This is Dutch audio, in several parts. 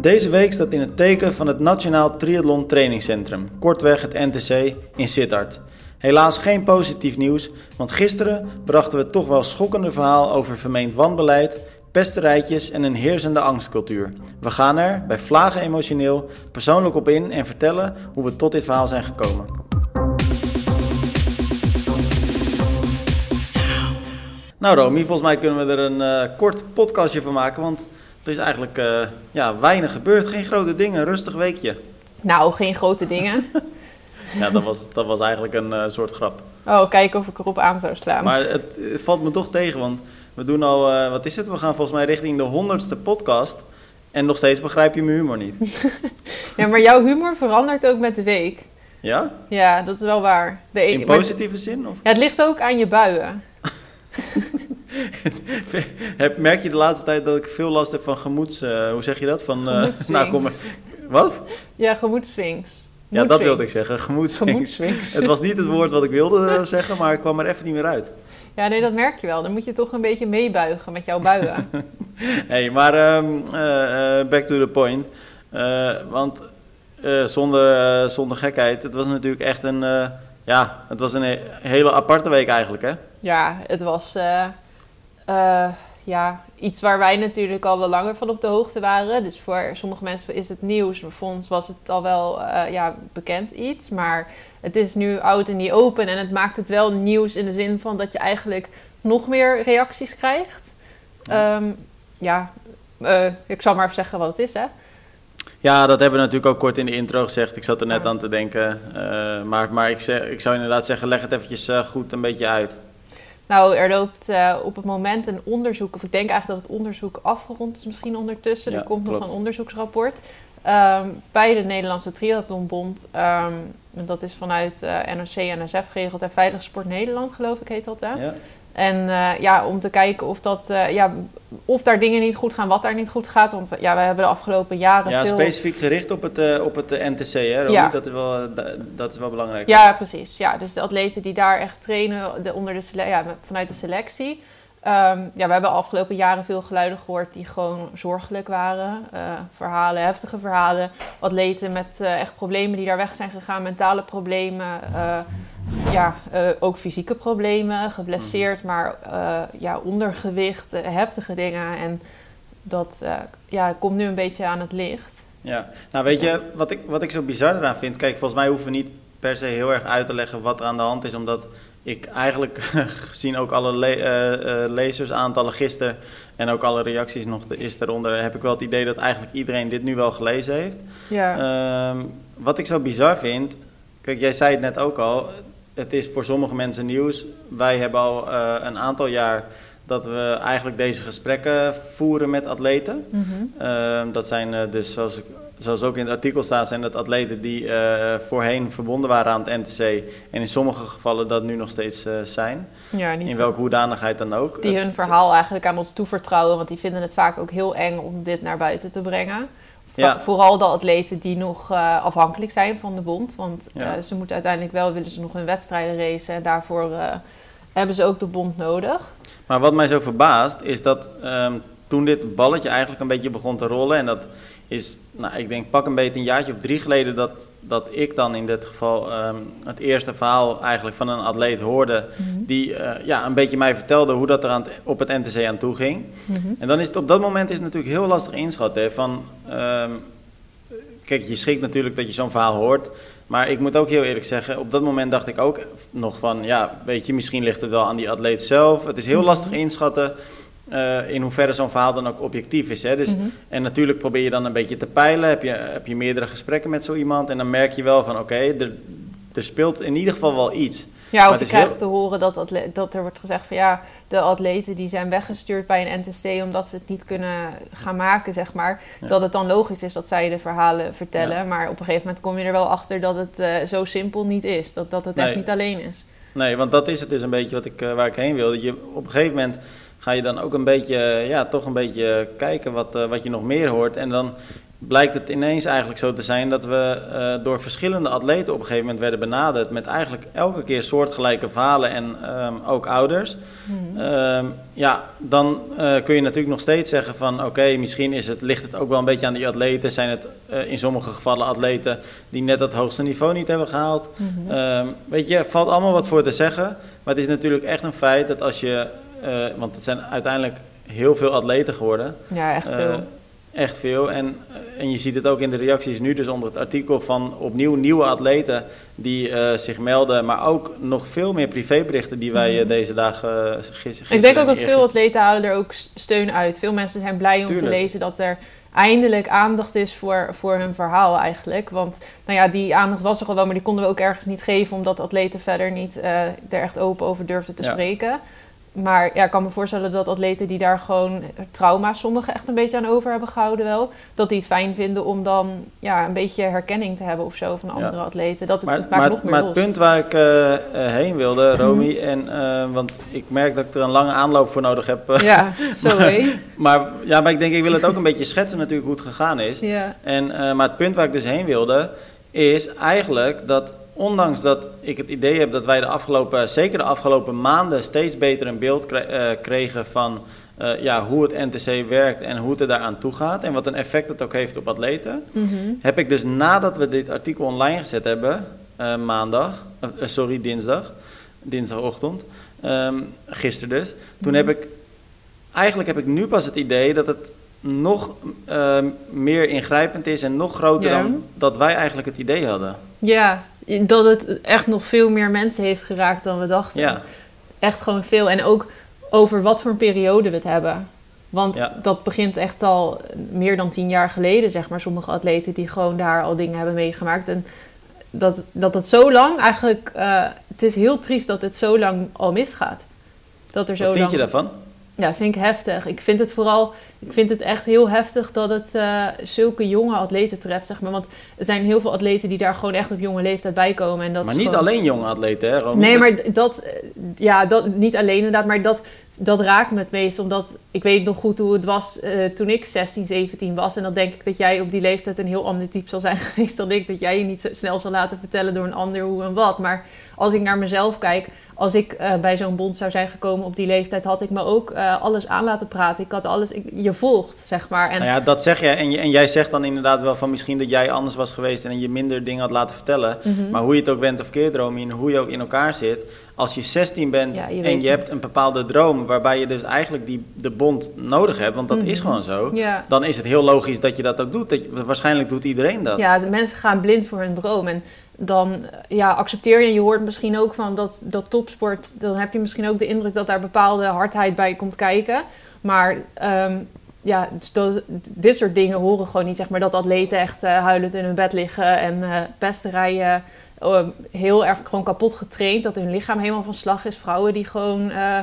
Deze week staat in het teken van het Nationaal Triathlon Trainingscentrum, kortweg het NTC, in Sittard. Helaas geen positief nieuws, want gisteren brachten we toch wel schokkende verhaal over vermeend wanbeleid, pesterijtjes en een heersende angstcultuur. We gaan er, bij Vlagen Emotioneel, persoonlijk op in en vertellen hoe we tot dit verhaal zijn gekomen. Nou Romy, volgens mij kunnen we er een uh, kort podcastje van maken, want er is eigenlijk uh, ja, weinig gebeurd. Geen grote dingen, rustig weekje. Nou, geen grote dingen. ja, dat was, dat was eigenlijk een uh, soort grap. Oh, kijken of ik erop aan zou slaan. Maar het, het valt me toch tegen, want we doen al, uh, wat is het? We gaan volgens mij richting de honderdste podcast. En nog steeds begrijp je mijn humor niet. ja, maar jouw humor verandert ook met de week. Ja? Ja, dat is wel waar. De, In positieve maar, zin? Of? Ja, het ligt ook aan je buien. Merk je de laatste tijd dat ik veel last heb van gemoeds... Uh, hoe zeg je dat? Van, uh, nou, kom maar. Wat? Ja, gemoedsswings. Ja, dat wilde ik zeggen. Gemoedsswings. het was niet het woord wat ik wilde zeggen, maar ik kwam er even niet meer uit. Ja, nee, dat merk je wel. Dan moet je toch een beetje meebuigen met jouw buien. hey, maar um, uh, back to the point. want zonder, zonder gekheid, het was natuurlijk echt een... ja, het was een hele aparte week eigenlijk, hè? Ja, het was uh, ja, iets waar wij natuurlijk al wel langer van op de hoogte waren. Dus voor sommige mensen is het nieuws, maar voor ons was het al wel uh, ja, bekend iets. Maar het is nu oud en niet open en het maakt het wel nieuws in de zin van dat je eigenlijk nog meer reacties krijgt. Ja, um, ja uh, ik zal maar even zeggen wat het is, hè. Ja, dat hebben we natuurlijk ook kort in de intro gezegd. Ik zat er net aan te denken. maar maar ik, zeg, ik zou inderdaad zeggen, leg het eventjes goed een beetje uit. Nou, er loopt uh, op het moment een onderzoek, of ik denk eigenlijk dat het onderzoek afgerond is misschien ondertussen. Ja, er komt klopt. nog een onderzoeksrapport um, bij de Nederlandse Triathlonbond. Um, dat is vanuit uh, NOC-NSF geregeld en Veilig Sport Nederland, geloof ik heet dat. Hè? Ja. En uh, ja, om te kijken of, dat, uh, ja, of daar dingen niet goed gaan, wat daar niet goed gaat. Want ja, we hebben de afgelopen jaren ja, veel... specifiek gericht op het, uh, op het NTC, hè, Romy? Ja. Dat, is wel, dat is wel belangrijk. Ja, precies. Ja, dus de atleten die daar echt trainen de, onder de ja, vanuit de selectie. Um, ja, we hebben afgelopen jaren veel geluiden gehoord die gewoon zorgelijk waren. verhalen, heftige verhalen. Atleten met echt problemen die daar weg zijn gegaan, mentale problemen ja, uh, ook fysieke problemen, geblesseerd, maar ja, ondergewicht, heftige dingen. En dat ja, komt nu een beetje aan het licht. Ja, nou weet je, wat ik, wat ik zo bizar eraan vind, kijk, volgens mij hoeven we niet per se heel erg uit te leggen wat er aan de hand is, omdat ik eigenlijk gezien ook alle le lezersaantallen gisteren en ook alle reacties nog is daaronder, heb ik wel het idee dat eigenlijk iedereen dit nu wel gelezen heeft. Ja. Um, wat ik zo bizar vind, kijk, jij zei het net ook al, het is voor sommige mensen nieuws. Wij hebben al uh, een aantal jaar dat we eigenlijk deze gesprekken voeren met atleten. Mm -hmm. uh, dat zijn uh, dus, zoals, ik, zoals ook in het artikel staat, zijn dat atleten die voorheen verbonden waren aan het NTC. En in sommige gevallen dat nu nog steeds zijn. Ja, in welke hoedanigheid dan ook. Die hun verhaal eigenlijk aan ons toevertrouwen, want die vinden het vaak ook heel eng om dit naar buiten te brengen. Ja. Vooral de atleten die nog uh, afhankelijk zijn van de bond. Want ja. ze moeten uiteindelijk wel, willen ze nog hun wedstrijden racen. En daarvoor hebben ze ook de bond nodig. Maar wat mij zo verbaast is dat um, toen dit balletje eigenlijk een beetje begon te rollen. En dat is, nou, ik denk pak een beetje een jaartje of drie geleden dat, dat ik dan in dit geval um, het eerste verhaal eigenlijk van een atleet hoorde. Mm -hmm. Die uh, ja, een beetje mij vertelde hoe dat er aan het, op het NTC aan toe ging. Mm -hmm. En dan is het op dat moment is het natuurlijk heel lastig inschatten. Van, um, kijk, je schrikt natuurlijk dat je zo'n verhaal hoort. Maar ik moet ook heel eerlijk zeggen, op dat moment dacht ik ook nog van, ja, weet je, misschien ligt het wel aan die atleet zelf. Het is heel lastig inschatten uh, in hoeverre zo'n verhaal dan ook objectief is. Hè? Dus, mm -hmm. En natuurlijk probeer je dan een beetje te peilen. Heb je, heb je meerdere gesprekken met zo iemand. En dan merk je wel van oké, okay, er, er speelt in ieder geval wel iets. Ja, of je krijgt heel... te horen dat, dat er wordt gezegd van ja, de atleten die zijn weggestuurd bij een NTC omdat ze het niet kunnen gaan maken, zeg maar. Ja. Dat het dan logisch is dat zij de verhalen vertellen. Ja. Maar op een gegeven moment kom je er wel achter dat het uh, zo simpel niet is. Dat, dat het nee. echt niet alleen is. Nee, want dat is het dus een beetje wat ik, uh, waar ik heen wil. Dat je op een gegeven moment ga je dan ook een beetje, ja, toch een beetje kijken wat, uh, wat je nog meer hoort. En dan blijkt het ineens eigenlijk zo te zijn dat we uh, door verschillende atleten op een gegeven moment werden benaderd met eigenlijk elke keer soortgelijke verhalen en um, ook ouders. Mm. Um, ja, dan uh, kun je natuurlijk nog steeds zeggen van oké, misschien is het, ligt het ook wel een beetje aan die atleten. Zijn het uh, in sommige gevallen atleten die net het hoogste niveau niet hebben gehaald. Mm -hmm. um, weet je, valt allemaal wat voor te zeggen. Maar het is natuurlijk echt een feit dat als je, want het zijn uiteindelijk heel veel atleten geworden. Ja, echt veel echt veel. En, en je ziet het ook in de reacties nu, dus onder het artikel van opnieuw nieuwe atleten die uh, zich melden, maar ook nog veel meer privéberichten die wij uh, deze dagen gisteren. Ik denk ook dat veel atleten halen er ook steun uit. Veel mensen zijn blij om Tuurlijk. te lezen dat er eindelijk aandacht is voor, voor hun verhaal eigenlijk. Want nou ja, die aandacht was er al wel, maar die konden we ook ergens niet geven, omdat atleten verder niet er echt open over durfden te ja. spreken. Maar ja, ik kan me voorstellen dat atleten die daar gewoon trauma, sommigen echt een beetje aan over hebben gehouden wel, dat die het fijn vinden om dan ja, een beetje herkenning te hebben of zo van andere ja. atleten. Dat het, maar, het maakt maar, nog meer maar los. het punt waar ik uh, heen wilde, Romy, en, uh, want ik merk dat ik er een lange aanloop voor nodig heb. Ja, sorry. maar, maar, ja, maar ik denk, ik wil het ook een beetje schetsen natuurlijk hoe het gegaan is. Ja. En, maar het punt waar ik dus heen wilde, is eigenlijk dat ondanks dat ik het idee heb dat wij de afgelopen, zeker de afgelopen maanden, steeds beter een beeld kregen van uh, ja, hoe het NTC werkt en hoe het er daaraan toe gaat en wat een effect het ook heeft op atleten, mm-hmm. heb ik dus nadat we dit artikel online gezet hebben, uh, maandag, uh, sorry, dinsdag, dinsdagochtend, um, gisteren dus, toen Mm-hmm. heb ik, eigenlijk heb ik nu pas het idee dat het nog uh, meer ingrijpend is en nog groter dan dat wij eigenlijk het idee hadden. Ja, dat het echt nog veel meer mensen heeft geraakt dan we dachten. Ja, Echt gewoon veel. En ook over wat voor een periode we het hebben. Want Ja. dat begint echt al meer dan tien jaar geleden, zeg maar. Sommige atleten die gewoon daar al dingen hebben meegemaakt. En dat dat het zo lang eigenlijk... eh, het is heel triest dat het zo lang al misgaat. Dat er zo wat vind lang... je daarvan? Ja, vind ik heftig. Ik vind het vooral, ik vind het echt heel heftig dat het eh, zulke jonge atleten treft, zeg maar. Want er zijn heel veel atleten die daar gewoon echt op jonge leeftijd bij komen. En dat maar niet gewoon- alleen jonge atleten, hè, Romy? Nee, maar dat, ja, dat, niet alleen inderdaad, maar dat, dat raakt me het meest. Omdat ik weet nog goed hoe het was eh, toen ik 16, 17 was. En dan denk ik dat jij op die leeftijd een heel ander type zal zijn geweest dan ik. Dat jij je niet zo snel zal laten vertellen door een ander hoe en wat. Maar als ik naar mezelf kijk, als ik eh, bij zo'n bond zou zijn gekomen op die leeftijd, had ik me ook eh, alles aan laten praten. Ik had alles, ik- je volgt, zeg maar. En Nou ja, dat zeg jij. En, je, en jij zegt dan inderdaad wel van misschien dat jij anders was geweest en je minder dingen had laten vertellen. Mhm. Maar hoe je het ook bent of keert, Romy, en hoe je ook in elkaar zit. Als je 16 bent Ja, je en je hebt een bepaalde droom waarbij je dus eigenlijk die, de bond nodig hebt, want dat is Mhm. gewoon zo. ja. Dan is het heel logisch dat je dat ook doet. Dat je- waarschijnlijk doet iedereen dat. Ja, mensen gaan blind voor hun droom. En dan ja, accepteer je, je hoort misschien ook van dat, dat topsport, dan heb je misschien ook de indruk dat daar bepaalde hardheid bij komt kijken. Maar ehm, ja, dus dit soort dingen horen gewoon niet. Zeg maar dat atleten echt eh, huilend in hun bed liggen en eh pesterijen eh, heel erg gewoon kapot getraind. Dat hun lichaam helemaal van slag is. Vrouwen die gewoon eh,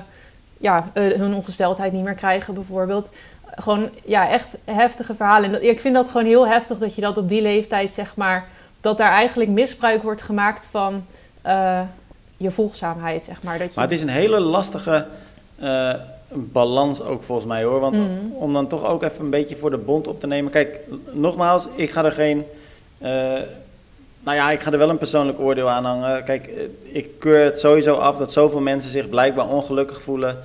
ja, hun ongesteldheid niet meer krijgen bijvoorbeeld. Gewoon ja, echt heftige verhalen. Ik vind dat gewoon heel heftig dat je dat op die leeftijd zeg maar... dat daar eigenlijk misbruik wordt gemaakt van eh, je volgzaamheid, zeg maar. Dat je, Maar het is een hele lastige eh, balans ook volgens mij hoor. Want Mhm. om dan toch ook even een beetje voor de bond op te nemen. Kijk, nogmaals, ik ga er geen. eh, nou ja, ik ga er wel een persoonlijk oordeel aan hangen. Kijk, ik keur het sowieso af dat zoveel mensen zich blijkbaar ongelukkig voelen.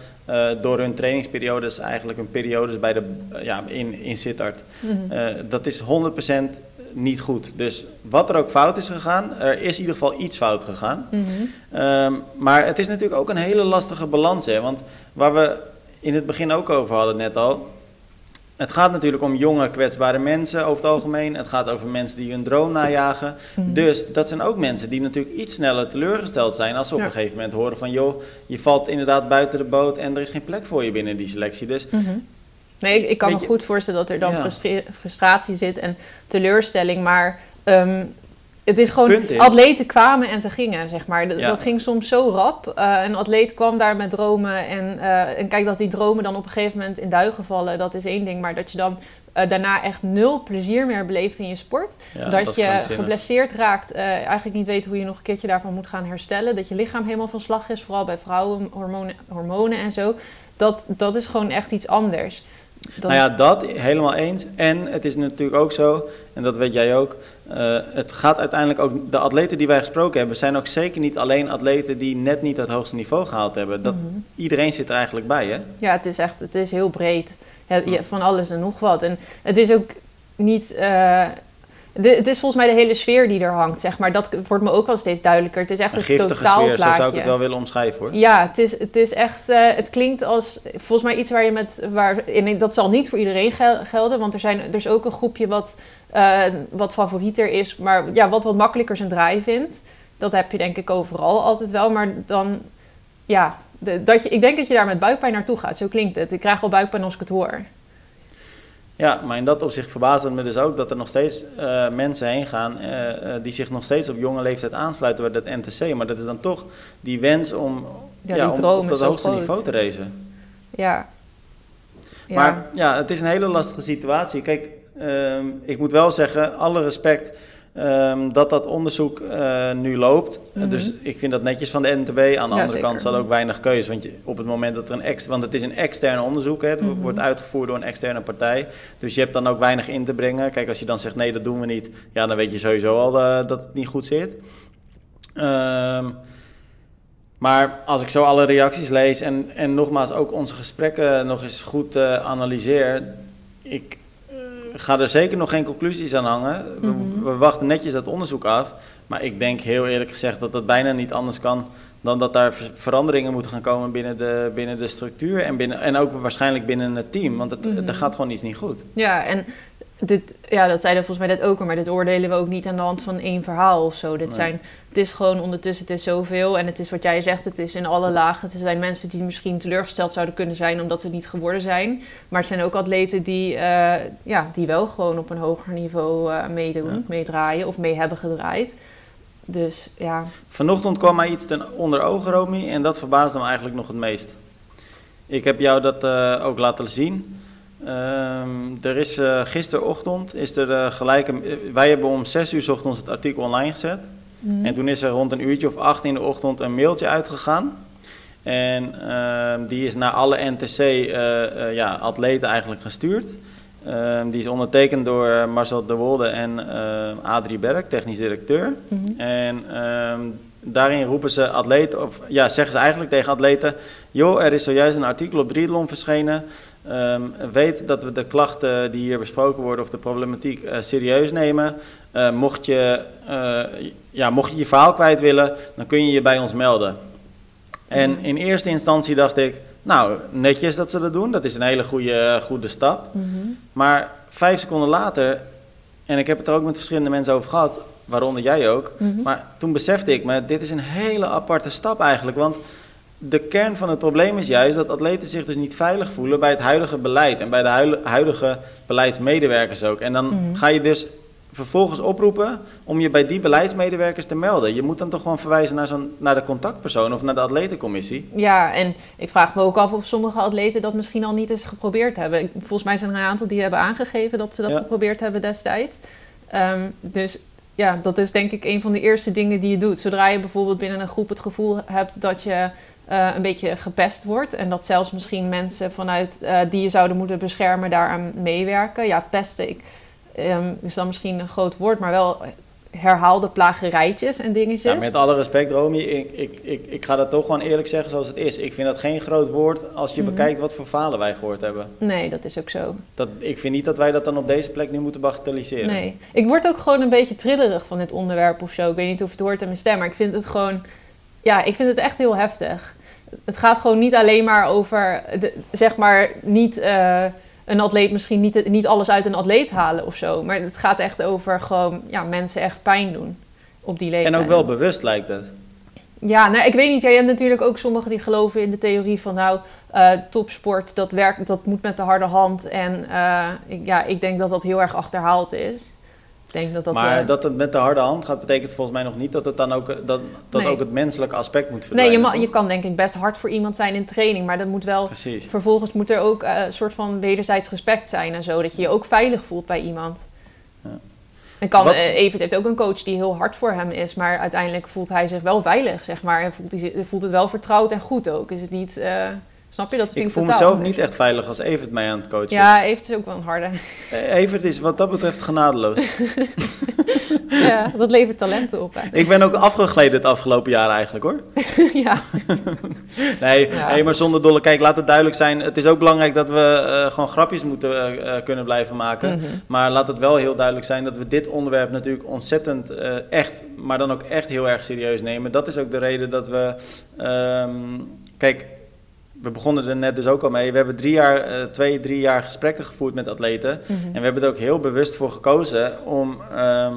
door hun trainingsperiodes, eigenlijk hun periodes bij de, ja, in, in Sittard. Mhm. Dat is 100% niet goed. Dus wat er ook fout is gegaan, er is in ieder geval iets fout gegaan. Mhm. Ehm, maar het is natuurlijk ook een hele lastige balans. Hè? Want waar we in het begin ook over hadden net al. Het gaat natuurlijk om jonge, kwetsbare mensen over het algemeen. Het gaat over mensen die hun droom najagen. Mhm. Dus dat zijn ook mensen die natuurlijk iets sneller teleurgesteld zijn... als ze op Ja. een gegeven moment horen van... joh, je valt inderdaad buiten de boot en er is geen plek voor je binnen die selectie. Dus Mhm. Nee, ik, ik kan me goed voorstellen dat er dan Ja. frustratie zit en teleurstelling. Maar ehm, het is gewoon, is- atleten kwamen en ze gingen, zeg maar. Dat, Ja. dat ging soms zo rap. Eh, een atleet kwam daar met dromen. En, eh, en kijk, dat die dromen dan op een gegeven moment in duigen vallen, dat is één ding. Maar dat je dan eh, daarna echt nul plezier meer beleeft in je sport. ja, dat, je geblesseerd raakt, eigenlijk niet weet hoe je nog een keertje daarvan moet gaan herstellen. Dat je lichaam helemaal van slag is, vooral bij vrouwen, hormonen, hormonen en zo. Dat, dat is gewoon echt iets anders. Nou ja, dat helemaal eens. En het is natuurlijk ook zo, en dat weet jij ook. Uh, het gaat uiteindelijk ook. De atleten die wij gesproken hebben, zijn ook zeker niet alleen atleten die net niet het hoogste niveau gehaald hebben. Dat, mhm. Iedereen zit er eigenlijk bij, hè? Ja, het is echt het is heel breed. Ja, van alles en nog wat. En het is ook niet. Uh, het is volgens mij de hele sfeer die er hangt, zeg maar. Dat wordt me ook wel steeds duidelijker. Het is echt een, een totaalplaatje. Sfeer, zo zou ik het wel willen omschrijven, hoor. Ja, het is, het is echt... Uh, het klinkt als volgens mij iets waar je met... Waar, en dat zal niet voor iedereen gelden, want er, zijn, er is ook een groepje wat, uh, wat favorieter is... maar ja, wat wat makkelijker zijn draai vindt. Dat heb je denk ik overal altijd wel, maar dan... Ja, de, dat je, ik denk dat je daar met buikpijn naartoe gaat. Zo klinkt het. Ik krijg wel buikpijn als ik het hoor. Ja, maar in dat opzicht verbaast het me dus ook dat er nog steeds uh, mensen heen gaan uh, die zich nog steeds op jonge leeftijd aansluiten bij dat NTC. Maar dat is dan toch die wens om, ja, ja om op dat hoogste niveau te racen. Ja. Maar ja, het is een hele lastige situatie. Kijk, uh, ik moet wel zeggen, alle respect Um, dat dat onderzoek uh, nu loopt. Mm -hmm. Dus ik vind dat netjes van de NTB. Aan de ja, andere zeker. kant staat ook weinig keuze. Want je, op het moment dat er een extra... Want het is een extern onderzoek. Hè, het mm -hmm. wordt uitgevoerd door een externe partij. Dus je hebt dan ook weinig in te brengen. Kijk, als je dan zegt nee, dat doen we niet. Ja, dan weet je sowieso al uh, dat het niet goed zit. Um, maar als ik zo alle reacties lees... En, en nogmaals ook onze gesprekken nog eens goed uh, analyseer... Ik, ga er zeker nog geen conclusies aan hangen. we, mhm. we, wachten netjes dat onderzoek af. Maar ik denk heel eerlijk gezegd dat dat bijna niet anders kan dan dat daar veranderingen moeten gaan komen binnen de, binnen de structuur en, binnen, en ook waarschijnlijk binnen het team. Want het, er gaat gewoon iets niet goed. Ja, en dit, ja, dat zeiden volgens mij net ook al, maar dit oordelen we ook niet aan de hand van één verhaal of zo. Dit zijn, het is gewoon ondertussen, het is zoveel en het is wat jij zegt, het is in alle lagen. Er zijn mensen die misschien teleurgesteld zouden kunnen zijn omdat ze niet geworden zijn. Maar het zijn ook atleten die, uh, ja, die wel gewoon op een hoger niveau uh, meedoen, meedraaien of mee hebben gedraaid. Dus ja. Vanochtend kwam mij iets ten onder ogen, Romy, en dat verbaasde me eigenlijk nog het meest. Ik heb jou dat uh, ook laten zien. Um, er is uh, gisterochtend is er uh, gelijk een, wij hebben om 6 uur ochtends het artikel online gezet. Mm. En toen is er rond een uurtje of acht in de ochtend een mailtje uitgegaan. En uh, die is naar alle NTC uh, ja, atleten eigenlijk gestuurd. Ehm, die is ondertekend door Marcel de Wolde en Adrie Berg, technisch directeur. Mm. En ehm, daarin roepen ze atleten, of ja, zeggen ze eigenlijk tegen atleten: joh, er is zojuist een artikel op Triathlon verschenen. Um, weet dat we de klachten die hier besproken worden of de problematiek uh, serieus nemen. Uh, mocht, je, uh, ja, mocht je je verhaal kwijt willen, dan kun je je bij ons melden. En in eerste instantie dacht ik, nou, netjes dat ze dat doen. Dat is een hele goede, goede stap. Mm -hmm. Maar vijf seconden later, en ik heb het er ook met verschillende mensen over gehad, waaronder jij ook. Mm -hmm. Maar toen besefte ik me, dit is een hele aparte stap eigenlijk. Want de kern van het probleem is juist dat atleten zich dus niet veilig voelen bij het huidige beleid en bij de huidige beleidsmedewerkers ook. En dan mm. ga je dus vervolgens oproepen om je bij die beleidsmedewerkers te melden. Je moet dan toch gewoon verwijzen naar, zo'n, naar de contactpersoon of naar de atletencommissie. Ja, en ik vraag me ook af of sommige atleten dat misschien al niet eens geprobeerd hebben. Volgens mij zijn er een aantal die hebben aangegeven dat ze dat ja. geprobeerd hebben destijds. Um, dus ja, dat is denk ik een van de eerste dingen die je doet. Zodra je bijvoorbeeld binnen een groep het gevoel hebt dat je uh, een beetje gepest wordt. En dat zelfs misschien mensen vanuit uh, die je zouden moeten beschermen daaraan meewerken. Ja, pesten ik, um, is dan misschien een groot woord, maar wel herhaalde plagerijtjes en dingetjes. Ja, met alle respect, Romy, ik, ik, ik, ik ga dat toch gewoon eerlijk zeggen zoals het is. Ik vind dat geen groot woord als je mm -hmm. bekijkt wat voor falen wij gehoord hebben. Nee, dat is ook zo. Dat, ik vind niet dat wij dat dan op deze plek nu moeten bagatelliseren. Nee, ik word ook gewoon een beetje trillerig van dit onderwerp of zo. Ik weet niet of het hoort aan mijn stem, maar ik vind het gewoon... Ja, ik vind het echt heel heftig het gaat gewoon niet alleen maar over, de, zeg maar, niet uh, een atleet misschien niet, niet alles uit een atleet halen of zo. Maar het gaat echt over gewoon ja, mensen echt pijn doen op die leeftijd. En ook wel bewust lijkt het. Ja, nou, ik weet niet. Ja, je hebt natuurlijk ook sommigen die geloven in de theorie van nou, uh, topsport, dat werkt, dat moet met de harde hand. En uh, ik, ja, ik denk dat dat heel erg achterhaald is denk dat dat, maar uh, dat het met de harde hand gaat, betekent volgens mij nog niet dat het dan ook, dat, dat nee. ook het menselijke aspect moet verdwijnen. Nee, je, je, kan denk ik best hard voor iemand zijn in training, maar dat moet wel. Precies. Vervolgens moet er ook uh, een soort van wederzijds respect zijn en zo, dat je je ook veilig voelt bij iemand. Ja. En kan, uh, Evert heeft ook een coach die heel hard voor hem is, maar uiteindelijk voelt hij zich wel veilig, zeg maar. En voelt, hij, voelt het wel vertrouwd en goed ook. Is het niet Snap je? Dat vind Ik ik voel mezelf anders. niet echt veilig als Evert mij aan het coachen Ja, Evert is ook wel een harde. Eh, Evert is wat dat betreft genadeloos. ja, dat levert talenten op. Ik ben ook afgegleden het afgelopen jaar eigenlijk hoor. ja. Nee, Ja. hey, maar zonder dolle. Kijk, laat het duidelijk zijn. Het is ook belangrijk dat we eh, gewoon grapjes moeten eh, kunnen blijven maken. Mhm. Maar laat het wel heel duidelijk zijn dat we dit onderwerp natuurlijk ontzettend echt, maar dan ook echt heel erg serieus nemen. Dat is ook de reden dat we. ehm, kijk, we begonnen er net dus ook al mee. We hebben drie jaar, eh, twee, drie jaar gesprekken gevoerd met atleten. Mhm. En we hebben er ook heel bewust voor gekozen om. ehm,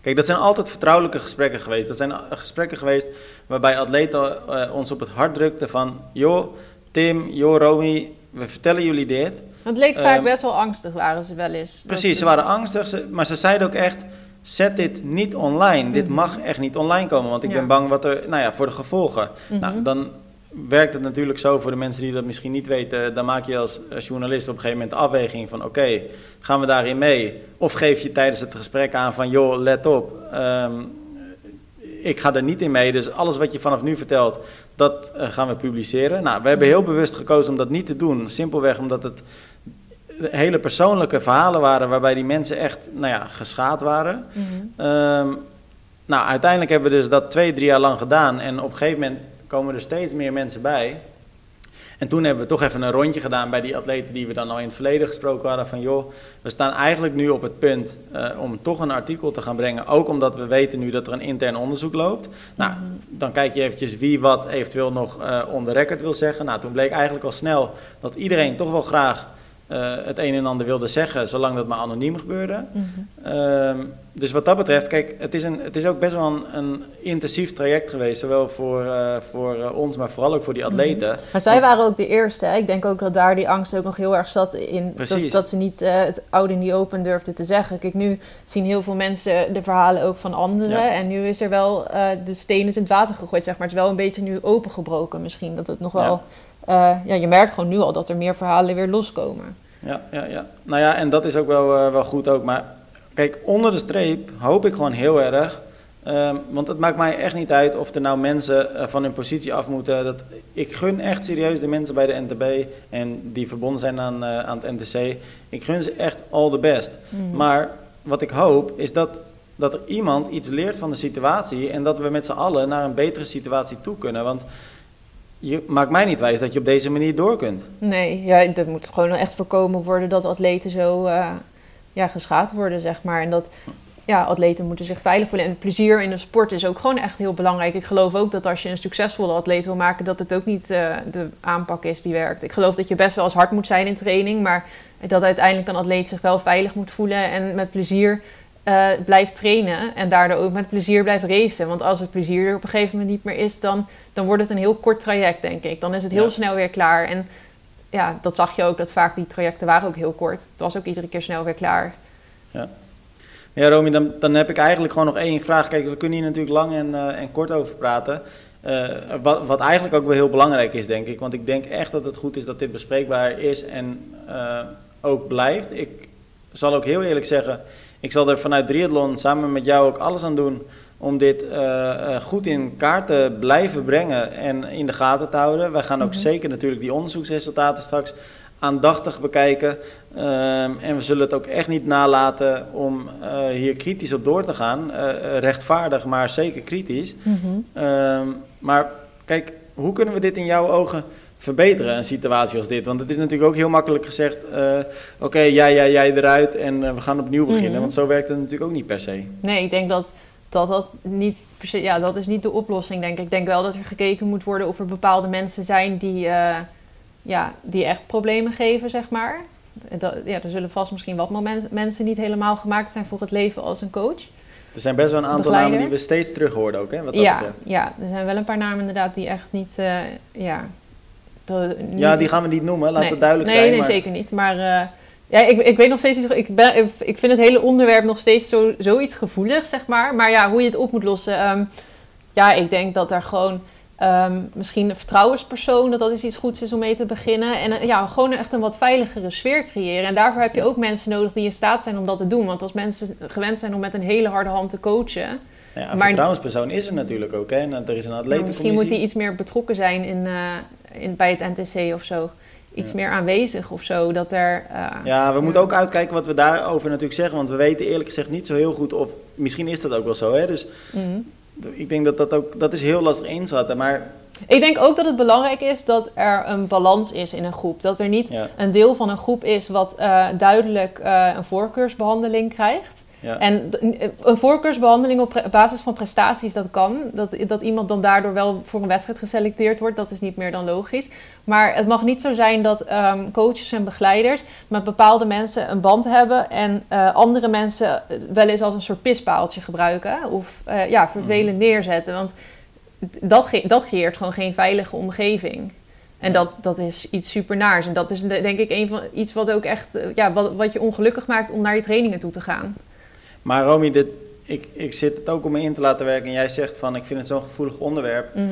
kijk, dat zijn altijd vertrouwelijke gesprekken geweest. Dat zijn eh, gesprekken geweest waarbij atleten eh, ons op het hart drukten van... joh, Tim, joh, Romy, we vertellen jullie dit. Het leek vaak Ehm, best wel angstig, waren ze wel eens. Precies, ze waren angstig, ze- maar ze zeiden ook echt... zet dit niet online. Dit Mhm. mag echt niet online komen, want ik Ja. ben bang wat er... nou ja, voor de gevolgen. Mhm. Nou, dan werkt het natuurlijk zo voor de mensen die dat misschien niet weten. Dan maak je als, als journalist op een gegeven moment de afweging van... oké, gaan we daarin mee? Of geef je tijdens het gesprek aan van... joh, let op, ehm, ik ga er niet in mee. Dus alles wat je vanaf nu vertelt, dat eh, gaan we publiceren. Nou, we hebben heel bewust gekozen om dat niet te doen. Simpelweg omdat het hele persoonlijke verhalen waren... waarbij die mensen echt, nou ja, geschaad waren... Mhm. Ehm, nou, uiteindelijk hebben we dus dat twee, drie jaar lang gedaan. En op een gegeven moment komen er steeds meer mensen bij. En toen hebben we toch even een rondje gedaan bij die atleten die we dan al in het verleden gesproken hadden. Van joh, we staan eigenlijk nu op het punt eh, om toch een artikel te gaan brengen. Ook omdat we weten nu dat er een intern onderzoek loopt. Nou, Mhm. dan kijk je eventjes wie wat eventueel nog eh on the record wil zeggen. Nou, toen bleek eigenlijk al snel dat iedereen toch wel graag eh, het een en ander wilde zeggen, zolang dat maar anoniem gebeurde. Mhm. Ehm, dus wat dat betreft, kijk, het is, een, het is ook best wel een, een intensief traject geweest. Zowel voor, eh, voor eh, ons, maar vooral ook voor die atleten. Maar zij waren ook de eerste. Hè? Ik denk ook dat daar die angst ook nog heel erg zat in. Dat, Precies. dat ze niet eh, het oude niet open durfden te zeggen. Kijk, nu zien heel veel mensen de verhalen ook van anderen. Ja. En nu is er wel de steen is in het water gegooid, zeg maar. Het is wel een beetje nu opengebroken misschien. Dat het nog wel... eh, ja, je merkt gewoon nu al dat er meer verhalen weer loskomen. Ja, ja, ja. Nou ja, en dat is ook wel, wel goed ook. Maar kijk, onder de streep hoop ik gewoon heel erg. ehm, want het maakt mij echt niet uit of er nou mensen eh, van hun positie af moeten. Dat, ik gun echt serieus de mensen bij de NTB en die verbonden zijn aan, eh, aan het NTC. Ik gun ze echt all the best. Mhm. Maar wat ik hoop is dat, dat er iemand iets leert van de situatie en dat we met z'n allen naar een betere situatie toe kunnen. Want je maakt mij niet wijs dat je op deze manier door kunt. Nee, ja, er moet gewoon echt voorkomen worden dat atleten zo eh, ja, geschaad worden, zeg maar. En dat ja, atleten moeten zich veilig voelen. En het plezier in de sport is ook gewoon echt heel belangrijk. Ik geloof ook dat als je een succesvolle atleet wil maken, dat het ook niet eh, de aanpak is die werkt. Ik geloof dat je best wel eens hard moet zijn in training, maar dat uiteindelijk een atleet zich wel veilig moet voelen en met plezier eh, blijft trainen. En daardoor ook met plezier blijft racen. Want als het plezier er op een gegeven moment niet meer is, dan, dan wordt het een heel kort traject, denk ik. Dan is het heel Ja. snel weer klaar. En ja, dat zag je ook, dat vaak die trajecten waren ook heel kort. Het was ook iedere keer snel weer klaar. Ja, Romy, dan, dan heb ik eigenlijk gewoon nog één vraag. Kijk, we kunnen hier natuurlijk lang en, eh, en kort over praten. Eh, wat, wat eigenlijk ook wel heel belangrijk is, denk ik. Want ik denk echt dat het goed is dat dit bespreekbaar is en eh, ook blijft. Ik zal ook heel eerlijk zeggen, ik zal er vanuit Triathlon samen met jou ook alles aan doen om dit eh, eh, goed in kaart te blijven brengen en in de gaten te houden. Wij gaan ook Mhm. zeker natuurlijk die onderzoeksresultaten straks aandachtig bekijken. Ehm, en we zullen het ook echt niet nalaten om eh, hier kritisch op door te gaan. Rechtvaardig, maar zeker kritisch. Ehm, maar kijk, hoe kunnen we dit in jouw ogen verbeteren, een situatie als dit? Want het is natuurlijk ook heel makkelijk gezegd, oké, jij, jij, jij eruit en we gaan opnieuw beginnen. Mhm. Want zo werkt het natuurlijk ook niet per se. Nee, ik denk dat dat, dat niet ja, dat is niet de oplossing, denk ik. Ik denk wel dat er gekeken moet worden of er bepaalde mensen zijn die, eh, ja, die echt problemen geven, zeg maar. Dat, ja, er zullen vast misschien wat moment, mensen niet helemaal gemaakt zijn voor het leven als een coach. Er zijn best wel een aantal Begeleider. namen die we steeds terug hoorden ook, hè, wat dat ja, betreft. ja, er zijn wel een paar namen inderdaad die echt niet... eh, ja, Ja, die gaan we niet noemen, laat nee. het duidelijk nee, zijn. Nee, maar... zeker niet. Maar eh, ja, ik, ik weet nog steeds niet... Ik, ben, ik- vind het hele onderwerp nog steeds zo, zoiets gevoelig, zeg maar. Maar ja, hoe je het op moet lossen... ehm, ja, ik denk dat er gewoon... ehm, misschien een vertrouwenspersoon, dat dat is iets goeds is om mee te beginnen. En eh, ja, gewoon echt een wat veiligere sfeer creëren. En daarvoor heb je ook mensen nodig die in staat zijn om dat te doen. Want als mensen gewend zijn om met een hele harde hand te coachen... Ja, een Maar- vertrouwenspersoon is er natuurlijk ook. Hè? En er is een Nou, misschien atletencommissie. moet hij iets meer betrokken zijn in, eh, in, bij het NTC of zo. Iets Ja. meer aanwezig of zo. Dat er, eh, Ja, we moeten ook uitkijken wat we daarover natuurlijk zeggen. Want we weten eerlijk gezegd niet zo heel goed of... Misschien is dat ook wel zo, hè? Dus mhm. ik denk dat dat ook... Dat is heel lastig inschatten. Maar Ik denk ook dat het belangrijk is dat er een balans is in een groep. Dat er niet ja, een deel van een groep is wat eh, duidelijk eh, een voorkeursbehandeling krijgt. Ja. En d- een voorkeursbehandeling op basis van prestaties, dat kan. Dat, dat iemand dan daardoor wel voor een wedstrijd geselecteerd wordt, dat is niet meer dan logisch. Maar het mag niet zo zijn dat ehm, coaches en begeleiders met bepaalde mensen een band hebben en eh, andere mensen wel eens als een soort pispaaltje gebruiken of eh, ja, vervelend neerzetten. Want dat, ge- dat creëert gewoon geen veilige omgeving. En dat, dat is iets supernaars. En dat is de- denk ik een van, iets wat ook echt eh, ja, wat, wat je ongelukkig maakt om naar je trainingen toe te gaan. Maar Romy, dit, ik, ik zit het ook om me in te laten werken. En jij zegt van, ik vind het zo'n gevoelig onderwerp. Mhm.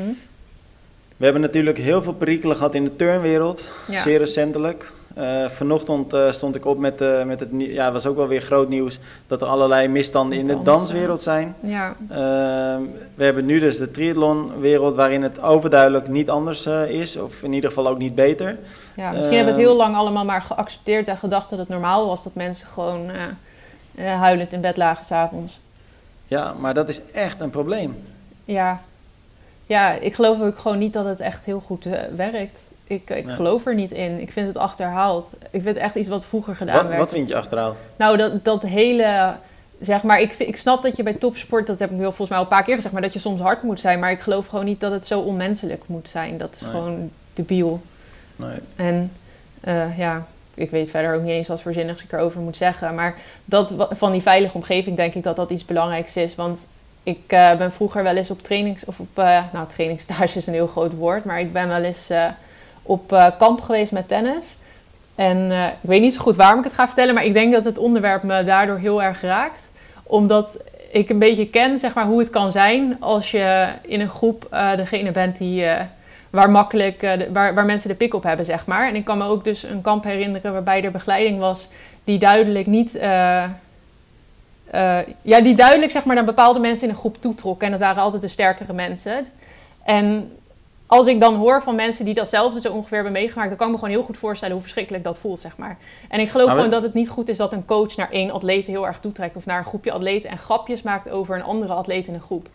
We hebben natuurlijk heel veel perikelen gehad in de turnwereld. Ja. Zeer recentelijk. Eh, vanochtend eh, stond ik op met, eh, met het. Ja, was ook wel weer groot nieuws. Dat er allerlei misstanden in de Dans, danswereld zijn. Ja, Ehm, we hebben nu dus de triathlonwereld waarin het overduidelijk niet anders is. Of in ieder geval ook niet beter. ja, misschien hebben we Ehm. het heel lang allemaal maar geaccepteerd en gedacht dat het normaal was dat mensen gewoon eh, huilend in bed lagen s'avonds. Ja, maar dat is echt een probleem. Ja. ja, ik geloof ook gewoon niet dat het echt heel goed eh, werkt. Ik, ik Nee. geloof er niet in. Ik vind het achterhaald. Ik vind het echt iets wat vroeger gedaan Wat, werd. wat vind je achterhaald? Nou, dat, dat hele. Zeg maar, ik, ik snap dat je bij topsport, dat heb ik wel volgens mij al een paar keer gezegd, maar dat je soms hard moet zijn. Maar ik geloof gewoon niet dat het zo onmenselijk moet zijn. Dat is Nee. gewoon debiel. Nee. En eh, ja, ik weet verder ook niet eens wat voor zinnigs ik erover moet zeggen. Maar dat, van die veilige omgeving denk ik dat dat iets belangrijks is. Want ik eh, ben vroeger wel eens op trainings... Of op, eh, nou, trainingstage is een heel groot woord. Maar ik ben wel eens eh, op kamp geweest met tennis. En ik weet niet zo goed waarom ik het ga vertellen. Maar ik denk dat het onderwerp me daardoor heel erg raakt. Omdat ik een beetje ken zeg maar, hoe het kan zijn als je in een groep degene bent die... waar makkelijk, de- waar, waar mensen de pik op hebben, zeg maar. En ik kan me ook dus een kamp herinneren waarbij er begeleiding was die duidelijk niet, eh, eh, ja, die duidelijk zeg maar naar bepaalde mensen in een groep toetrok. En dat waren altijd de sterkere mensen. En als ik dan hoor van mensen die datzelfde zo ongeveer hebben meegemaakt, dan kan ik me gewoon heel goed voorstellen hoe verschrikkelijk dat voelt, zeg maar. En ik geloof we- gewoon dat het niet goed is dat een coach naar één atleet heel erg toetrekt of naar een groepje atleten en grapjes maakt over een andere atleet in een groep.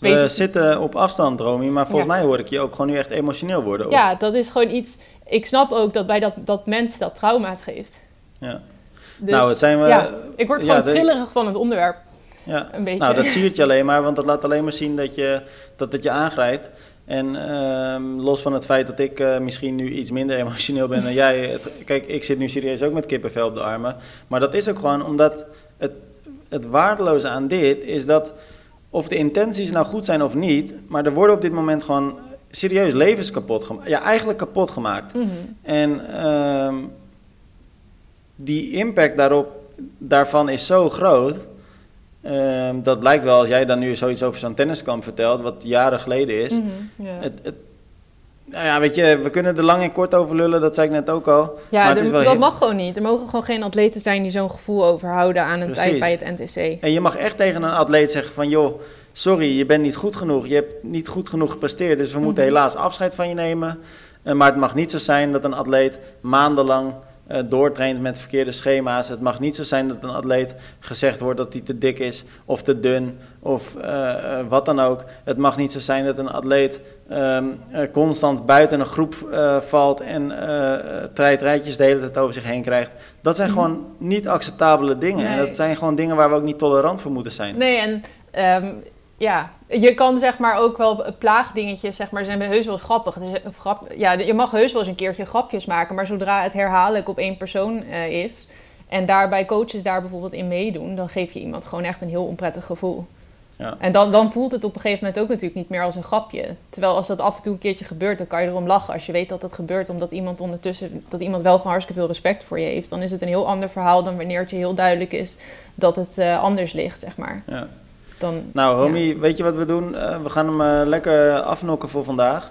We zitten op afstand, Romy, maar volgens Ja. mij hoor ik je ook gewoon nu echt emotioneel worden. of- Ja, dat is gewoon iets. Ik snap ook dat bij dat, dat mensen dat trauma's geeft. Ja. Dus, nou, het zijn we. ja, ik word ja, gewoon de- trillerig van het onderwerp. ja. Een beetje. Nou, dat siert je alleen maar, want dat laat alleen maar zien dat, je, dat het je aangrijpt. En ehm, los van het feit dat ik eh, misschien nu iets minder emotioneel ben dan jij. Het, kijk, ik zit nu serieus ook met kippenvel op de armen. Maar dat is ook gewoon omdat het, het waardeloze aan dit is dat of de intenties nou goed zijn of niet, maar er worden op dit moment gewoon serieus levens kapot gemaakt. Ja, eigenlijk kapot gemaakt. Mhm. En ehm, die impact daarop, daarvan is zo groot. Ehm, dat blijkt wel als jij dan nu zoiets over zo'n tenniskamp vertelt, wat jaren geleden is. Mhm, het, nou ja, weet je, we kunnen er lang en kort over lullen, dat zei ik net ook al. ja, het dat mag gewoon niet. Er mogen gewoon geen atleten zijn die zo'n gevoel overhouden aan een Precies. tijd bij het NTC. En je mag echt tegen een atleet zeggen van, joh, sorry, je bent niet goed genoeg. Je hebt niet goed genoeg gepresteerd, dus we moeten Mhm. helaas afscheid van je nemen. Eh, maar het mag niet zo zijn dat een atleet maandenlang doortraint met verkeerde schema's. Het mag niet zo zijn dat een atleet gezegd wordt dat hij te dik is of te dun of eh, eh, wat dan ook. Het mag niet zo zijn dat een atleet ehm, eh, constant buiten een groep eh, valt en treitrijtjes de hele tijd over zich heen krijgt. Dat zijn Mhm. gewoon niet acceptabele dingen. En dat zijn gewoon dingen waar we ook niet tolerant voor moeten zijn. Nee, en ehm, ja, je kan zeg maar ook wel plaagdingetjes, zeg maar, zijn heus wel grappig. Grap, ja, je mag heus wel eens een keertje grapjes maken, maar zodra het herhaaldelijk op één persoon eh, is en daarbij coaches daar bijvoorbeeld in meedoen, dan geef je iemand gewoon echt een heel onprettig gevoel. Ja. En dan, dan voelt het op een gegeven moment ook natuurlijk niet meer als een grapje. Terwijl als dat af en toe een keertje gebeurt, dan kan je erom lachen. Als je weet dat dat gebeurt omdat iemand ondertussen, dat iemand wel gewoon hartstikke veel respect voor je heeft, dan is het een heel ander verhaal dan wanneer het je heel duidelijk is dat het eh, anders ligt, zeg maar. Ja. Dan, Nou, Romy, weet je wat we doen? Eh, we gaan hem eh, lekker afnokken voor vandaag.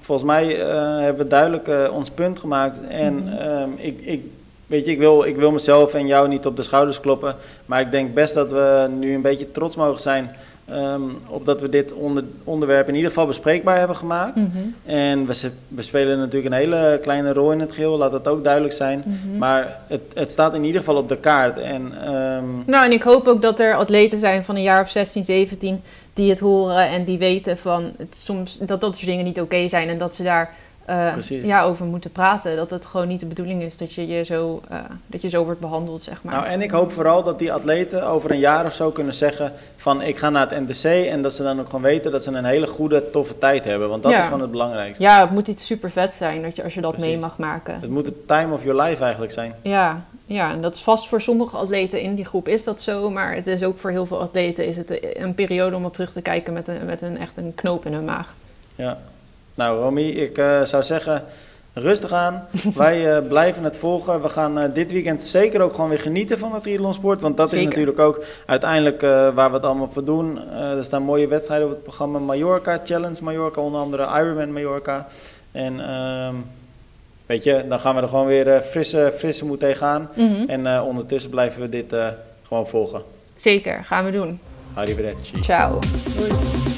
Volgens mij eh, hebben we duidelijk eh, ons punt gemaakt. En Mhm. ehm, ik, ik weet je, ik wil, ik wil mezelf en jou niet op de schouders kloppen. Maar ik denk best dat we nu een beetje trots mogen zijn Um, op dat we dit onder, onderwerp in ieder geval bespreekbaar hebben gemaakt. Mhm. En we, we, spelen natuurlijk een hele kleine rol in het geheel, laat dat ook duidelijk zijn. Mhm. Maar het, het, staat in ieder geval op de kaart. En, um... Nou, en ik hoop ook dat er atleten zijn van een jaar of 16, 17 die het horen en die weten van het, soms dat dat soort dingen niet oké zijn en dat ze daar uh, ja, over moeten praten. Dat het gewoon niet de bedoeling is dat je, je zo, uh, dat je zo wordt behandeld, zeg maar. Nou, en ik hoop vooral dat die atleten over een jaar of zo kunnen zeggen van ik ga naar het NTC en dat ze dan ook gewoon weten dat ze een hele goede, toffe tijd hebben. Want dat is gewoon het belangrijkste. Ja, het moet iets super vet zijn dat je, als je dat mee mag maken. Het moet het time of your life eigenlijk zijn. Ja, ja, en dat is vast voor sommige atleten in die groep is dat zo, maar het is ook voor heel veel atleten is het een periode om op terug te kijken met een, met een echt een knoop in hun maag. Ja, nou, Romy, ik uh, zou zeggen, rustig aan. Wij uh, blijven het volgen. We gaan uh, dit weekend zeker ook gewoon weer genieten van het triathlonsport. Want dat is natuurlijk ook uiteindelijk waar we het allemaal voor doen. er staan mooie wedstrijden op het programma. Mallorca, Challenge Mallorca, onder andere Ironman Mallorca. En ehm, weet je, dan gaan we er gewoon weer frisse, frisse moed tegenaan. Mm En ondertussen blijven we dit gewoon volgen. Zeker, gaan we doen. Arrivederci. Ciao. Doei.